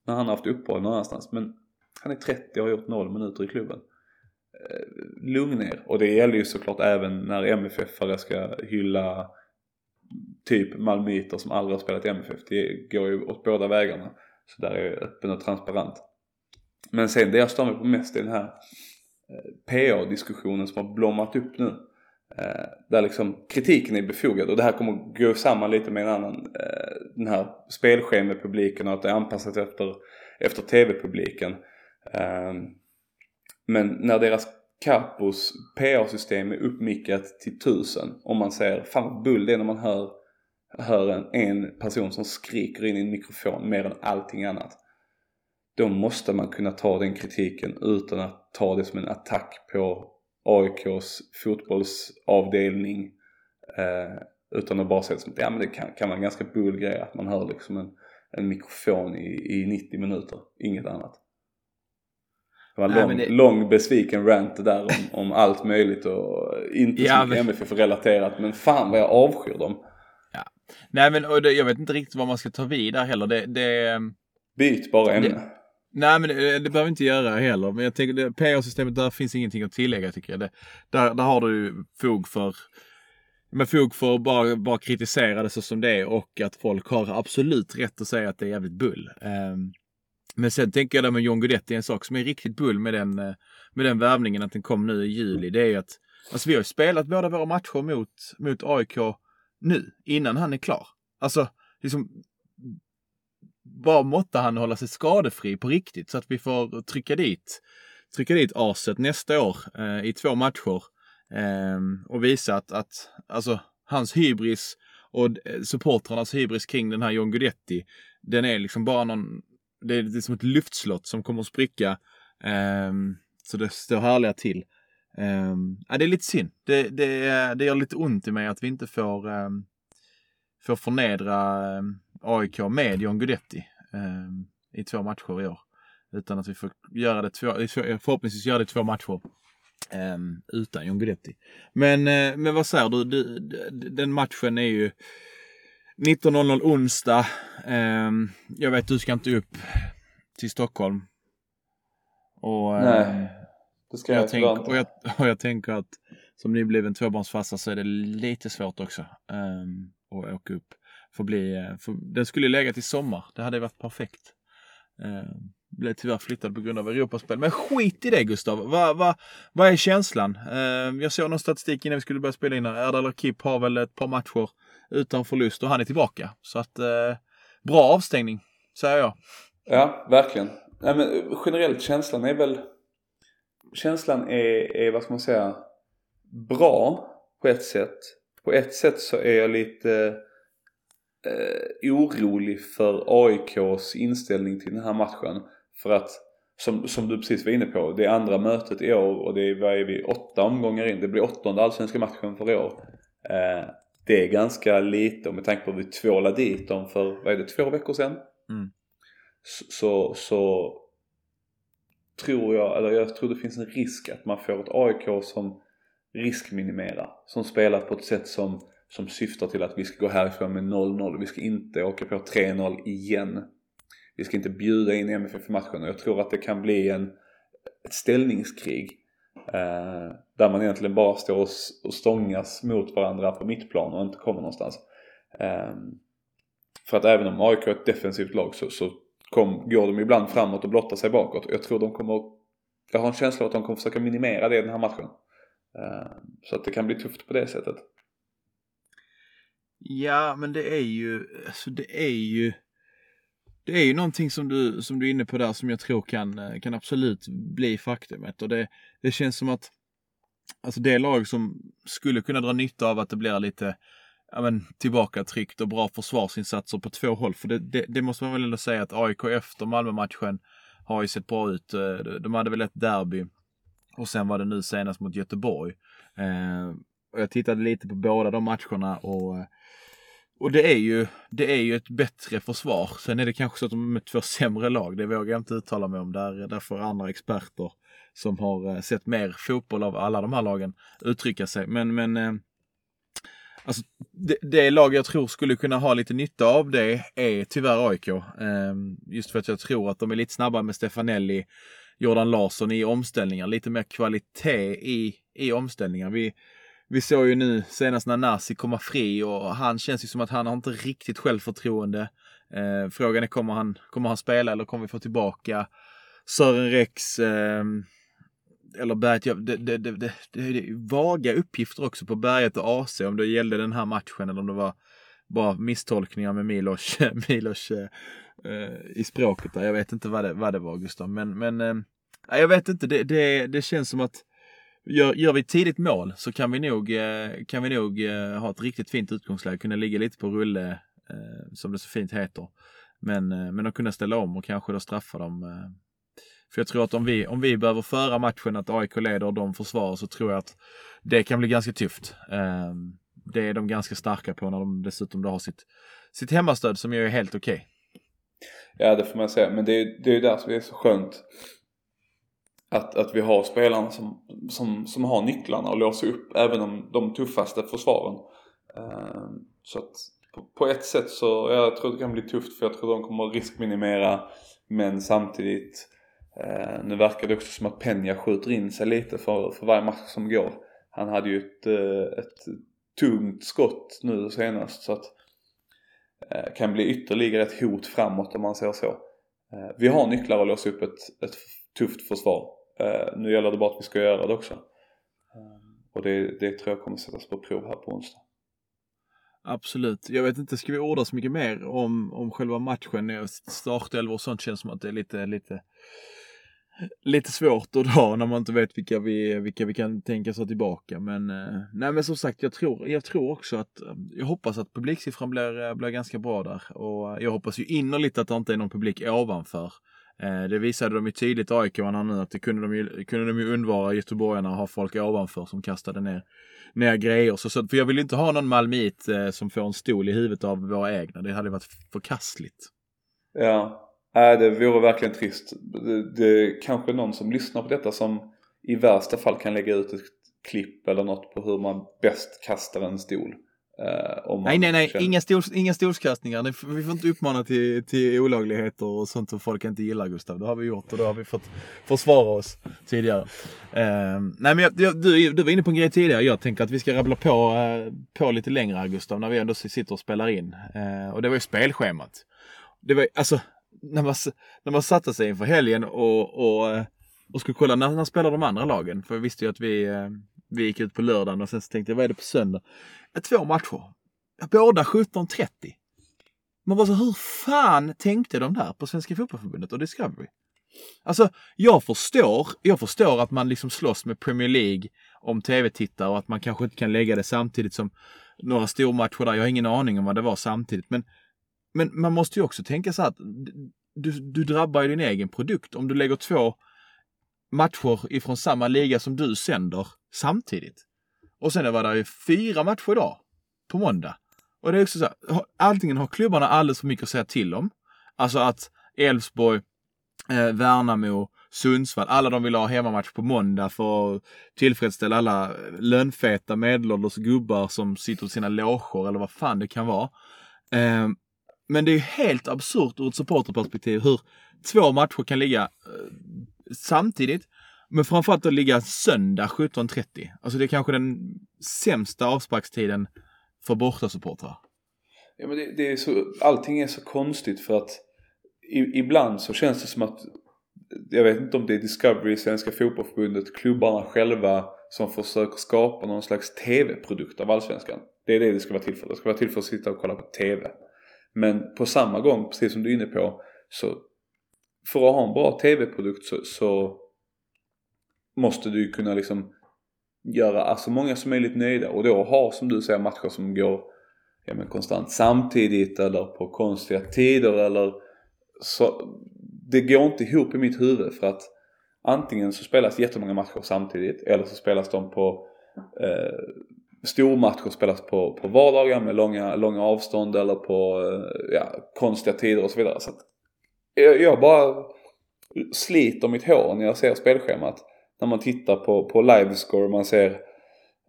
när han har haft uppehåll någon annanstans. Men han är 30 och har gjort noll minuter i klubben. Eh, lugn er! Och det gäller ju såklart även när MFF-are ska hylla typ malmöiter som aldrig har spelat i MFF. Det går ju åt båda vägarna. Så där är jag öppen och transparent. Men sen det jag stör mig på mest är den här eh, PA-diskussionen som har blommat upp nu. Eh, där liksom kritiken är befogad och det här kommer gå samman lite med en annan, eh, den här spelschemepubliken och att det är anpassat efter, efter tv-publiken. Ehm, men när deras Capos PA-system är uppmickat till tusen och man ser, fan vad bull det är när man hör, hör en, en person som skriker in i en mikrofon mer än allting annat. Då måste man kunna ta den kritiken utan att ta det som en attack på AIKs fotbollsavdelning. Eh, utan att bara säga som ja men det kan, kan vara en ganska bull grej att man hör liksom en, en mikrofon i, i 90 minuter, inget annat. Det var en lång, det... lång besviken rant där om, om allt möjligt och inte ja, så mycket men... MFF-relaterat men fan vad jag avskyr dem. Ja. Nej men och det, jag vet inte riktigt vad man ska ta vid där heller. Det, det... Byt bara ämne. Det... Nej men det, det behöver vi inte göra heller. Men jag tänker PA-systemet, där finns ingenting att tillägga tycker jag. Det, där, där har du fog för med fog för att bara, bara kritisera det så som det är och att folk har absolut rätt att säga att det är jävligt bull. Um, men sen tänker jag där med John Guidetti, en sak som är riktigt bull med den, eh, med den värvningen att den kom nu i juli. Det är ju att alltså vi har ju spelat båda våra matcher mot, mot AIK nu, innan han är klar. Alltså, liksom bara måtte han hålla sig skadefri på riktigt så att vi får trycka dit, trycka dit aset nästa år eh, i två matcher eh, och visa att, att alltså, hans hybris och eh, supportrarnas hybris kring den här John Guidetti, den är liksom bara någon det är, det är som ett luftslott som kommer att spricka. Eh, så det står härliga till. Um, ja, det är lite synd. Det, det, det gör lite ont i mig att vi inte får, um, får förnedra um, AIK med John Guidetti um, i två matcher i år. Utan att vi får göra det två, förhoppningsvis göra det två matcher um, utan John Guidetti. Men, men vad säger du? du? Den matchen är ju 19.00 onsdag. Jag vet du ska inte upp till Stockholm. Och, Nej, det ska jag, jag tänk, och jag, och jag tänker att som nybliven tvåbarnsfarsa så är det lite svårt också um, och åka upp. För bli, eh, för, den skulle lägga till sommar. Det hade varit perfekt. Eh, blev tyvärr flyttad på grund av Europaspel. Men skit i det Gustav. Vad va, va är känslan? Eh, jag såg någon statistik innan vi skulle börja spela in här. Erdal Kip har väl ett par matcher utan förlust och han är tillbaka. Så att eh, bra avstängning, säger jag. Ja, verkligen. Nej, men generellt känslan är väl Känslan är, är, vad ska man säga, bra på ett sätt. På ett sätt så är jag lite eh, orolig för AIKs inställning till den här matchen. För att, som, som du precis var inne på, det är andra mötet i år och det är, vad är vi, åtta omgångar in. Det blir åttonde allsvenska matchen för i år. Eh, det är ganska lite och med tanke på att vi tvålade dit dem för, vad är det, två veckor sedan? Mm. Så, så tror jag, eller jag tror det finns en risk att man får ett AIK som riskminimera Som spelar på ett sätt som, som syftar till att vi ska gå härifrån med 0-0. Vi ska inte åka på 3-0 igen. Vi ska inte bjuda in MFF i matchen och jag tror att det kan bli en, ett ställningskrig Eh, där man egentligen bara står och, och stångas mot varandra på mittplan och inte kommer någonstans. Eh, för att även om AIK är ett defensivt lag så, så kom, går de ibland framåt och blottar sig bakåt. Jag tror de kommer, jag har en känsla av att de kommer försöka minimera det i den här matchen. Eh, så att det kan bli tufft på det sättet. Ja, men det är ju, alltså det är ju, det är ju någonting som du, som du är inne på där som jag tror kan, eh, kan absolut bli faktumet. Och det, det känns som att, alltså det lag som skulle kunna dra nytta av att det blir lite, ja men tillbaka tryckt och bra försvarsinsatser på två håll. För det, det, det måste man väl ändå säga att AIK efter Malmö-matchen har ju sett bra ut. Eh, de hade väl ett derby och sen var det nu senast mot Göteborg. Eh, och jag tittade lite på båda de matcherna och eh, och det är ju, det är ju ett bättre försvar. Sen är det kanske så att de är två sämre lag. Det vågar jag inte uttala mig om. Där, där får andra experter som har eh, sett mer fotboll av alla de här lagen uttrycka sig. Men, men eh, alltså, det, det lag jag tror skulle kunna ha lite nytta av det är tyvärr AIK. Eh, just för att jag tror att de är lite snabbare med Stefanelli, Jordan Larsson i omställningar. Lite mer kvalitet i, i omställningar. Vi, vi såg ju nu senast när Nasi kommer fri och han känns ju som att han har inte riktigt självförtroende. Eh, frågan är kommer han, kommer han spela eller kommer vi få tillbaka Sören Rex eh, eller Berget? Ja, det, det, det, det, det är vaga uppgifter också på Berget och AC om det gällde den här matchen eller om det var bara misstolkningar med Milos, Milos eh, Eh, i språket där. Jag vet inte vad det, vad det var Gustav men, men eh, jag vet inte. Det, det, det känns som att Gör, gör vi ett tidigt mål så kan vi nog, eh, kan vi nog eh, ha ett riktigt fint utgångsläge, kunna ligga lite på rulle eh, som det så fint heter. Men, men att kunna ställa om och kanske då straffa dem. För jag tror att om vi, om vi behöver föra matchen att AIK leder och de försvarar så tror jag att det kan bli ganska tufft. Det är de ganska starka på när de dessutom då har sitt, sitt hemmastöd som ju är helt okej. Okay. Ja det får man säga, men det är, det är ju där som det är så skönt att, att vi har spelarna som, som, som har nycklarna och låser upp även de, de tuffaste försvaren. Ehm, så att på, på, ett sätt så, jag tror det kan bli tufft för jag tror de kommer riskminimera men samtidigt eh, nu verkar det också som att Peña skjuter in sig lite för, för varje match som går. Han hade ju ett, eh, ett tungt skott nu senast så att Eh, kan bli ytterligare ett hot framåt om man säger så. Eh, vi har nycklar att låsa upp ett, ett tufft försvar. Eh, nu gäller det bara att vi ska göra det också. Och det, det tror jag kommer sättas på prov här på onsdag. Absolut. Jag vet inte, ska vi orda så mycket mer om, om själva matchen? Startelvor och sånt känns som att det är lite, lite, lite svårt att dra när man inte vet vilka vi, vilka vi kan tänka oss tillbaka. Men, eh, nej, men som sagt, jag tror, jag tror också att, eh, jag hoppas att publiksiffran blir, eh, blir ganska bra där. Och jag hoppas ju innerligt att det inte är någon publik ovanför. Det visade de ju tydligt AIK nu att det kunde de ju, kunde de ju undvara göteborgarna och ha folk ovanför som kastade ner, ner grejer. Så, så, för jag vill inte ha någon malmit eh, som får en stol i huvudet av våra egna. Det hade varit förkastligt. Ja, äh, det vore verkligen trist. Det, det är kanske någon som lyssnar på detta som i värsta fall kan lägga ut ett klipp eller något på hur man bäst kastar en stol. Uh, nej, nej, nej, känner... inga, stol, inga stolskastningar. Vi får inte uppmana till, till olagligheter och sånt som folk inte gillar Gustav. Det har vi gjort och då har vi fått försvara oss tidigare. Uh, nej, men jag, du, du var inne på en grej tidigare. Jag tänker att vi ska rabbla på, uh, på lite längre Gustav, när vi ändå sitter och spelar in. Eh, och det var ju spelschemat. Det var alltså, när man, när man satte sig inför helgen och, och, eh, och skulle kolla när, när spelar de andra lagen. För jag visste ju att vi, eh, vi gick ut på lördagen och sen så tänkte jag, vad är det på söndag? Eh, två matcher. Båda 17.30. Man var så, hur fan tänkte de där på Svenska Fotbollförbundet och Discovery? Alltså, jag förstår, jag förstår att man liksom slåss med Premier League om tv-tittare och att man kanske inte kan lägga det samtidigt som några stormatcher där. Jag har ingen aning om vad det var samtidigt. Men, men man måste ju också tänka så att du, du drabbar ju din egen produkt om du lägger två matcher ifrån samma liga som du sänder samtidigt. Och sen var det ju fyra matcher idag. På måndag. Och det är också så här, antingen har klubbarna alldeles för mycket att säga till om. Alltså att Elfsborg, eh, Värnamo, Sundsvall, alla de vill ha hemmamatch på måndag för att tillfredsställa alla lönfeta medelålders gubbar som sitter i sina loger eller vad fan det kan vara. Eh, men det är ju helt absurt ur ett supporterperspektiv hur två matcher kan ligga eh, samtidigt men framförallt att ligga söndag 17.30. Alltså det är kanske den sämsta avsparkstiden för bortasupportrar. Ja men det, det, är så, allting är så konstigt för att i, ibland så känns det som att jag vet inte om det är Discovery, Svenska Fotbollförbundet, klubbarna själva som försöker skapa någon slags tv-produkt av allsvenskan. Det är det det ska vara till för. Det ska vara till för att sitta och kolla på tv. Men på samma gång, precis som du är inne på, så för att ha en bra tv-produkt så, så måste du kunna liksom göra så alltså många som möjligt nöjda och då ha som du säger matcher som går ja, men konstant samtidigt eller på konstiga tider eller så. Det går inte ihop i mitt huvud för att antingen så spelas jättemånga matcher samtidigt eller så spelas de på eh, stormatcher spelas på, på vardagar med långa, långa avstånd eller på eh, ja, konstiga tider och så vidare. Så att jag, jag bara sliter mitt hår när jag ser spelschemat. När man tittar på, på livescore, man ser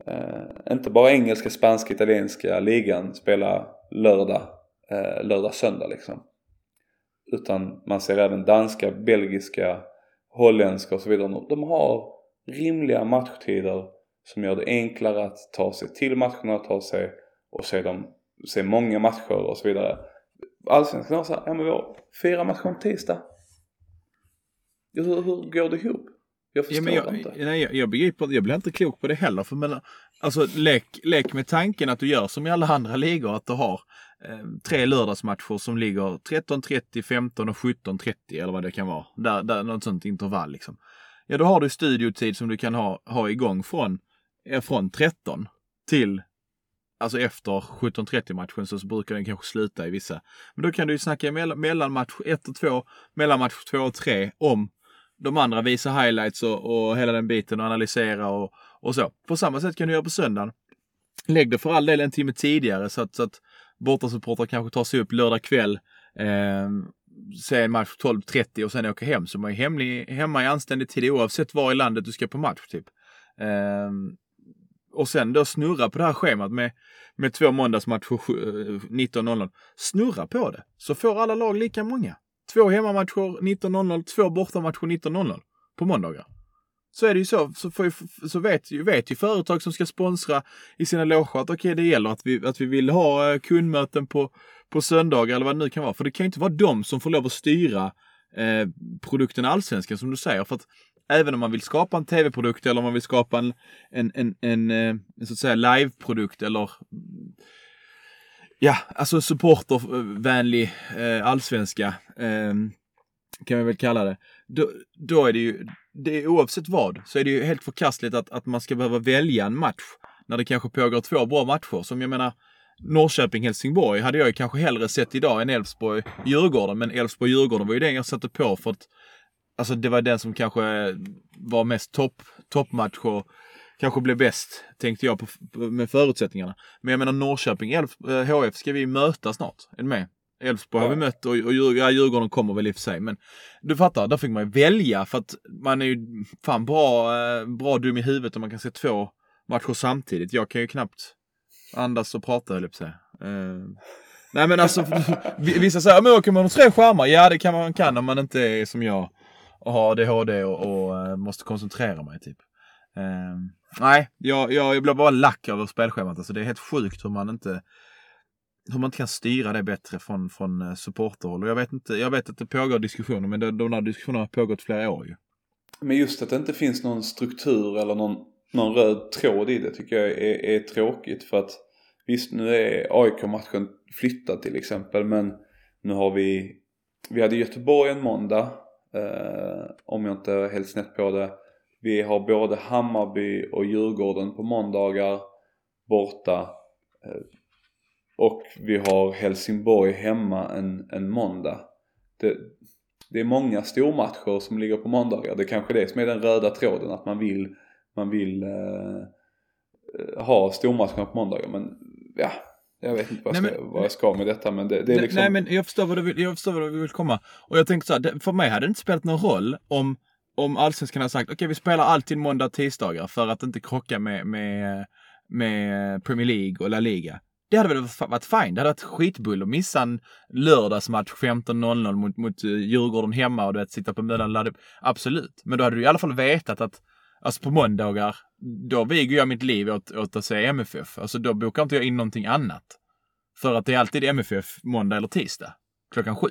eh, inte bara engelska, spanska, italienska ligan spela lördag, eh, lördag, söndag liksom. Utan man ser även danska, belgiska, holländska och så vidare. De har rimliga matchtider som gör det enklare att ta sig till matcherna, ta sig och se, dem, se många matcher och så vidare. Allsvenskan har såhär, ja men vi har fyra matcher på tisdag. Hur, hur går det ihop? Jag förstår ja, jag, inte. Nej, jag, jag begriper Jag blir inte klok på det heller. För men, alltså, lek, lek med tanken att du gör som i alla andra ligor. Att du har eh, tre lördagsmatcher som ligger 13.30, 15 och 17.30 eller vad det kan vara. Där, där, något sånt intervall liksom. Ja, då har du studiotid som du kan ha, ha igång från, Eh, från 13 till Alltså efter 17.30 matchen så, brukar den kanske sluta i vissa. Men då kan du ju snacka mellan match 1 och 2, mellan match 2 och 3 om de andra visar highlights och, och hela den biten och analysera och, och så. På samma sätt kan du göra på söndagen. Lägg det för all del en timme tidigare så att, så att bortasupportrar kanske tar sig upp lördag kväll, eh, se en match 12.30 och sen åka hem. Så man är hemlig, hemma i anständig tid oavsett var i landet du ska på match typ. Eh, och sen då snurra på det här schemat med, med två måndagsmatcher 19.00. Eh, snurra på det, så får alla lag lika många. Två hemmamatcher 19.00, två bortamatcher 19.00 på måndagar. Så är det ju så, så, får ju, så vet, ju, vet ju företag som ska sponsra i sina loger att okej, okay, det gäller att vi, att vi vill ha eh, kundmöten på, på söndagar eller vad det nu kan vara. För det kan ju inte vara de som får lov att styra eh, produkten Allsvenskan som du säger. För att även om man vill skapa en tv-produkt eller om man vill skapa en, en, en, en, en så att säga live-produkt eller mm, ja, alltså supportervänlig eh, allsvenska eh, kan vi väl kalla det. Då, då är det ju, det är, oavsett vad, så är det ju helt förkastligt att, att man ska behöva välja en match när det kanske pågår två bra matcher. Som jag menar, Norrköping-Helsingborg hade jag ju kanske hellre sett idag än Elfsborg-Djurgården. Men Elfsborg-Djurgården var ju den jag satte på för att Alltså det var den som kanske var mest topp, toppmatch och kanske blev bäst, tänkte jag på, med förutsättningarna. Men jag menar Norrköping, Elf, HF eh, ska vi möta snart. Är du med? Elfsborg ja. har vi mött och, och ja, Djurgården kommer väl i och för sig. Men du fattar, där fick man ju välja för att man är ju fan bra, eh, bra dum i huvudet om man kan se två matcher samtidigt. Jag kan ju knappt andas och prata höll jag på uh, Nej men alltså, vissa säger, men åker man tre skärmar? Ja det kan man kan om man inte är som jag och har ADHD och, och eh, måste koncentrera mig typ. Uh, nej, jag, jag, jag blir bara lack över spelschemat. Alltså det är helt sjukt hur man inte hur man inte kan styra det bättre från, från eh, supporterhåll. Jag vet inte, jag vet att det pågår diskussioner men de, de här diskussionerna har pågått flera år ju. Men just att det inte finns någon struktur eller någon, någon röd tråd i det tycker jag är, är tråkigt för att visst nu är AIK-matchen flyttad till exempel men nu har vi, vi hade Göteborg en måndag Eh, om jag inte är helt snett på det. Vi har både Hammarby och Djurgården på måndagar borta. Eh, och vi har Helsingborg hemma en, en måndag. Det, det är många stormatcher som ligger på måndagar. Det är kanske det som är den röda tråden att man vill, man vill eh, eh ha stormatcherna på måndagar. Men ja, jag vet inte vad, nej, men, vad jag ska med detta men det, det är liksom... Nej men jag förstår vad du vill, jag förstår vad du vill komma. Och jag tänkte så här, för mig hade det inte spelat någon roll om, om allsvenskan hade sagt okej okay, vi spelar alltid måndag och tisdagar för att inte krocka med, med, med Premier League och La Liga. Det hade väl varit fine. Det hade varit skitbull att missa en lördagsmatch 15.00 mot, mot eh, Djurgården hemma och du vet, sitta på Möllan. Absolut. Men då hade du i alla fall vetat att Alltså på måndagar, då viger jag mitt liv åt, åt att se MFF. Alltså då bokar inte jag in någonting annat. För att det är alltid MFF måndag eller tisdag. Klockan sju.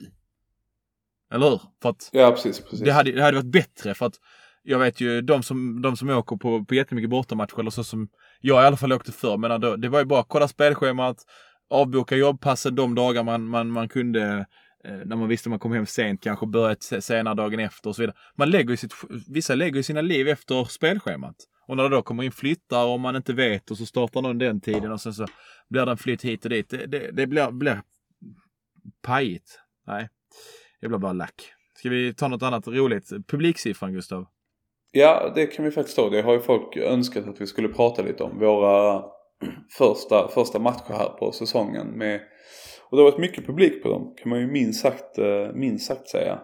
Eller hur? För att ja, precis, precis. Det, hade, det hade varit bättre för att jag vet ju de som, de som åker på, på jättemycket bortamatcher eller så som jag i alla fall åkte för. Men då, det var ju bara att kolla spelschemat, avboka jobbpassen de dagar man, man, man kunde eh, när man visste man kom hem sent, kanske börjat senare dagen efter och så vidare. Man lägger sitt, vissa lägger ju sina liv efter spelschemat. Och när det då kommer in flyttar och man inte vet och så startar någon den tiden och sen så blir det en flytt hit och dit. Det, det, det blir, blir pajigt. Nej, det blir bara lack. Ska vi ta något annat roligt? Publiksiffran Gustav? Ja, det kan vi faktiskt ta. Det har ju folk önskat att vi skulle prata lite om. Våra första, första matcher här på säsongen. Med, och det har varit mycket publik på dem kan man ju minst sagt, eh, minst sagt säga.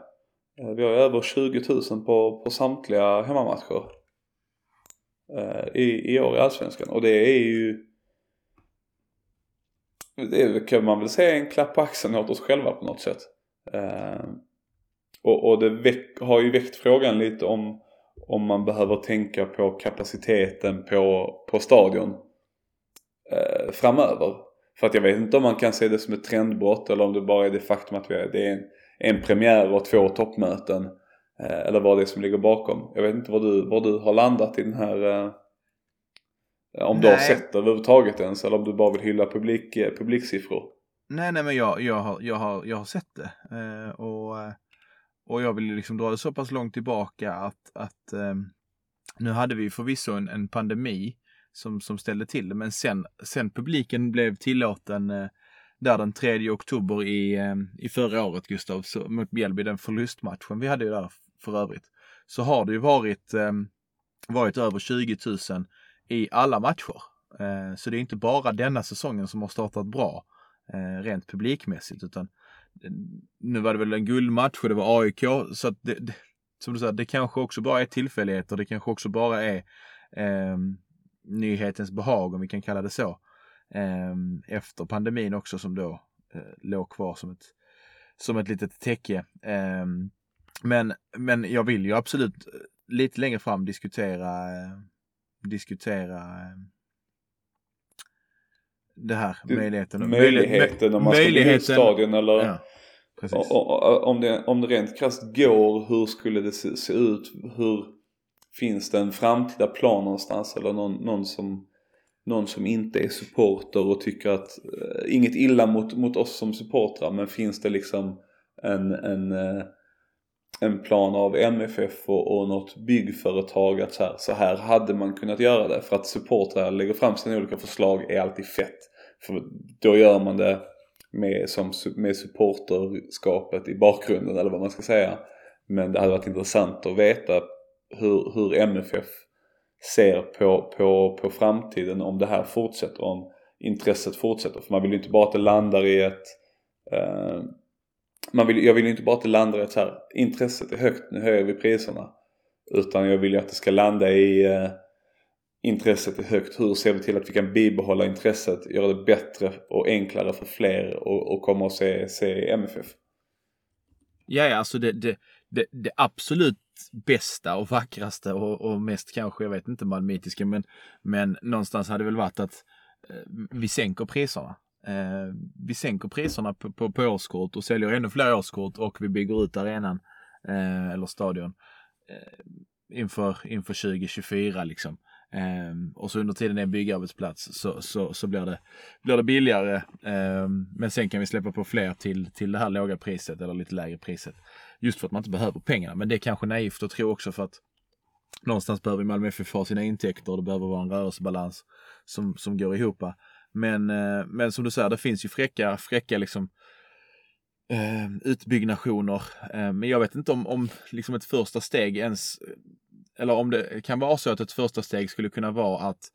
Eh, vi har ju över 20 000 på, på samtliga hemmamatcher. Eh, I, I år i Allsvenskan. Och det är ju det kan man väl säga en klapp på axeln åt oss själva på något sätt. Eh, och, och det väck, har ju väckt frågan lite om om man behöver tänka på kapaciteten på, på stadion eh, framöver. För att jag vet inte om man kan se det som ett trendbrott eller om det bara är det faktum att vi är, det är en, en premiär och två toppmöten. Eh, eller vad det är som ligger bakom. Jag vet inte var du, var du har landat i den här eh, om nej. du har sett det överhuvudtaget ens eller om du bara vill hylla publik, eh, publiksiffror. Nej, nej men jag, jag, har, jag, har, jag har sett det. Eh, och eh, och jag vill liksom dra det så pass långt tillbaka att, att eh, nu hade vi förvisso en, en pandemi som, som ställde till det, men sen, sen publiken blev tillåten eh, där den 3 oktober i, eh, i förra året, Gustav, så, mot Mjällby, den förlustmatchen vi hade ju där för övrigt, så har det ju varit, eh, varit över 20 000 i alla matcher. Eh, så det är inte bara denna säsongen som har startat bra eh, rent publikmässigt, utan nu var det väl en guldmatch och det var AIK. Så att det, det, som du säger, det kanske också bara är tillfälligheter. Det kanske också bara är eh, nyhetens behag, om vi kan kalla det så. Eh, efter pandemin också som då eh, låg kvar som ett, som ett litet täcke. Ehm, Eh, men, men jag vill ju absolut eh, lite längre fram diskutera, eh, diskutera ehm, det här, möjligheten. Möjligheten om man ska bygga stadion eller ja, om, det, om det rent krasst går, hur skulle det se, se, ut? Hur Finns det en framtida plan någonstans eller någon, någon, som, någon som inte är supporter och tycker att, uh, inget illa mot, mot oss som supportrar men finns det liksom en, en uh, en plan av MFF och, och något byggföretag att så här, så här hade man kunnat göra det. För att supportrar lägger fram sina olika förslag är alltid fett. För då gör man det med, som, med supporterskapet i bakgrunden eller vad man ska säga. Men det hade varit intressant att veta hur, hur MFF ser på, på, på framtiden om det här fortsätter, om intresset fortsätter. För man vill ju inte bara att det landar i ett eh, man vill, jag vill ju inte bara att det landar i att så här, intresset är högt, nu höjer vi priserna. Utan jag vill ju att det ska landa i eh, intresset är högt. Hur ser vi till att vi kan bibehålla intresset, göra det bättre och enklare för fler och, och komma och se, se MFF? Ja, ja, alltså det, det, det, det absolut bästa och vackraste och, och, mest kanske, jag vet inte malmitiska, men, men någonstans hade det väl varit att eh, vi sänker priserna. Eh, vi sänker priserna på, på, på årskort och säljer ännu fler årskort och vi bygger ut arenan eh, eller stadion eh, inför, inför 2024 liksom. Eh, och så under tiden det är en byggarbetsplats så, så, så blir, det, blir det billigare. Eh, men sen kan vi släppa på fler till, till det här låga priset eller lite lägre priset. Just för att man inte behöver pengarna. Men det är kanske naivt att tro också för att någonstans behöver Malmö FF ha sina intäkter och det behöver vara en rörelsebalans som, som går ihop. Men, eh, men som du säger, det finns ju fräcka, fräcka liksom eh, utbyggnationer. Eh, men jag vet inte om, om liksom ett första steg ens eller om det kan vara så att ett första steg skulle kunna vara att,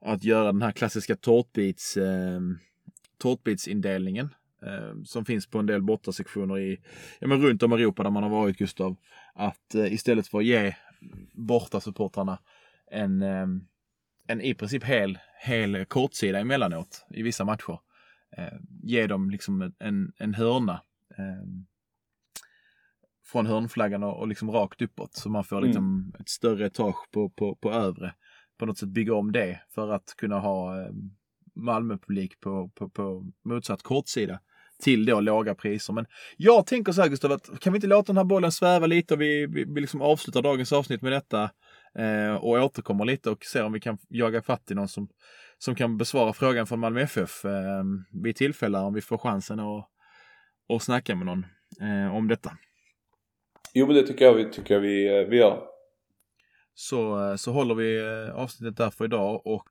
att göra den här klassiska tårtbits, eh, tårtbitsindelningen eh, som finns på en del bortasektioner i, ja, men runt om i Europa där man har varit Gustav. Att eh, istället för att ge bortasupportrarna en, en i princip hel, hel kortsida emellanåt i vissa matcher. Eh, ge dem liksom en, en hörna eh, från hörnflaggan och, och liksom rakt uppåt. Så man får mm. liksom mm. ett större etage på, på, på övre. På något sätt bygga om det för att kunna ha eh, Malmöpublik på, på, på motsatt kortsida till då låga priser. Men jag tänker så här Gustav, att kan vi inte låta den här bollen sväva lite och vi, vi, vi liksom avslutar dagens avsnitt med detta eh, och återkommer lite och ser om vi kan jaga fatt i någon som, som kan besvara frågan från Malmö FF eh, vid tillfälle om vi får chansen att och snacka med någon eh, om detta. Jo men det tycker jag vi, tycker jag vi, eh, vi gör. Så, eh, så håller vi eh, avsnittet där för idag och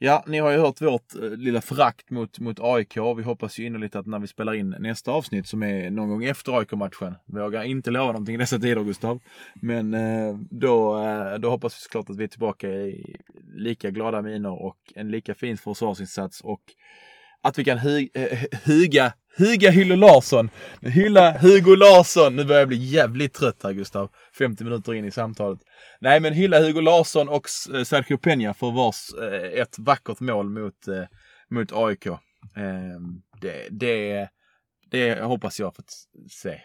Ja, ni har ju hört vårt eh, lilla förakt mot, mot AIK. Vi hoppas ju innerligt att när vi spelar in nästa avsnitt som är någon gång efter AIK-matchen. Vågar inte lova någonting i dessa tider Gustav. Men eh, då, eh, då hoppas vi såklart att vi är tillbaka i lika glada miner och en lika fin försvarsinsats och att vi kan hy, eh, eh hyga, hyga Hylle Larsson. Hylla Hugo Larsson. Nu börjar jag bli jävligt trött här Gustav. 50 minuter in i samtalet. Nej men hylla Hugo Larsson och eh, Sergio Peña för vars eh, ett vackert mål mot, eh, mot AIK. Ehm, det, det, det hoppas jag fått se.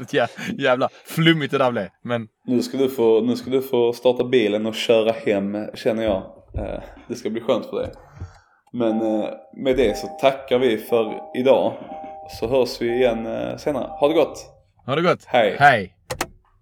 Jä, jävla flummigt det där blev. Men... Nu ska, du få, nu ska du få starta bilen och köra hem känner jag. Eh, det ska bli skönt för dig. Men eh, med det så tackar vi för idag. Så hörs vi igen eh, senare. Ha det gott! Ha det gott! Hej! Hej!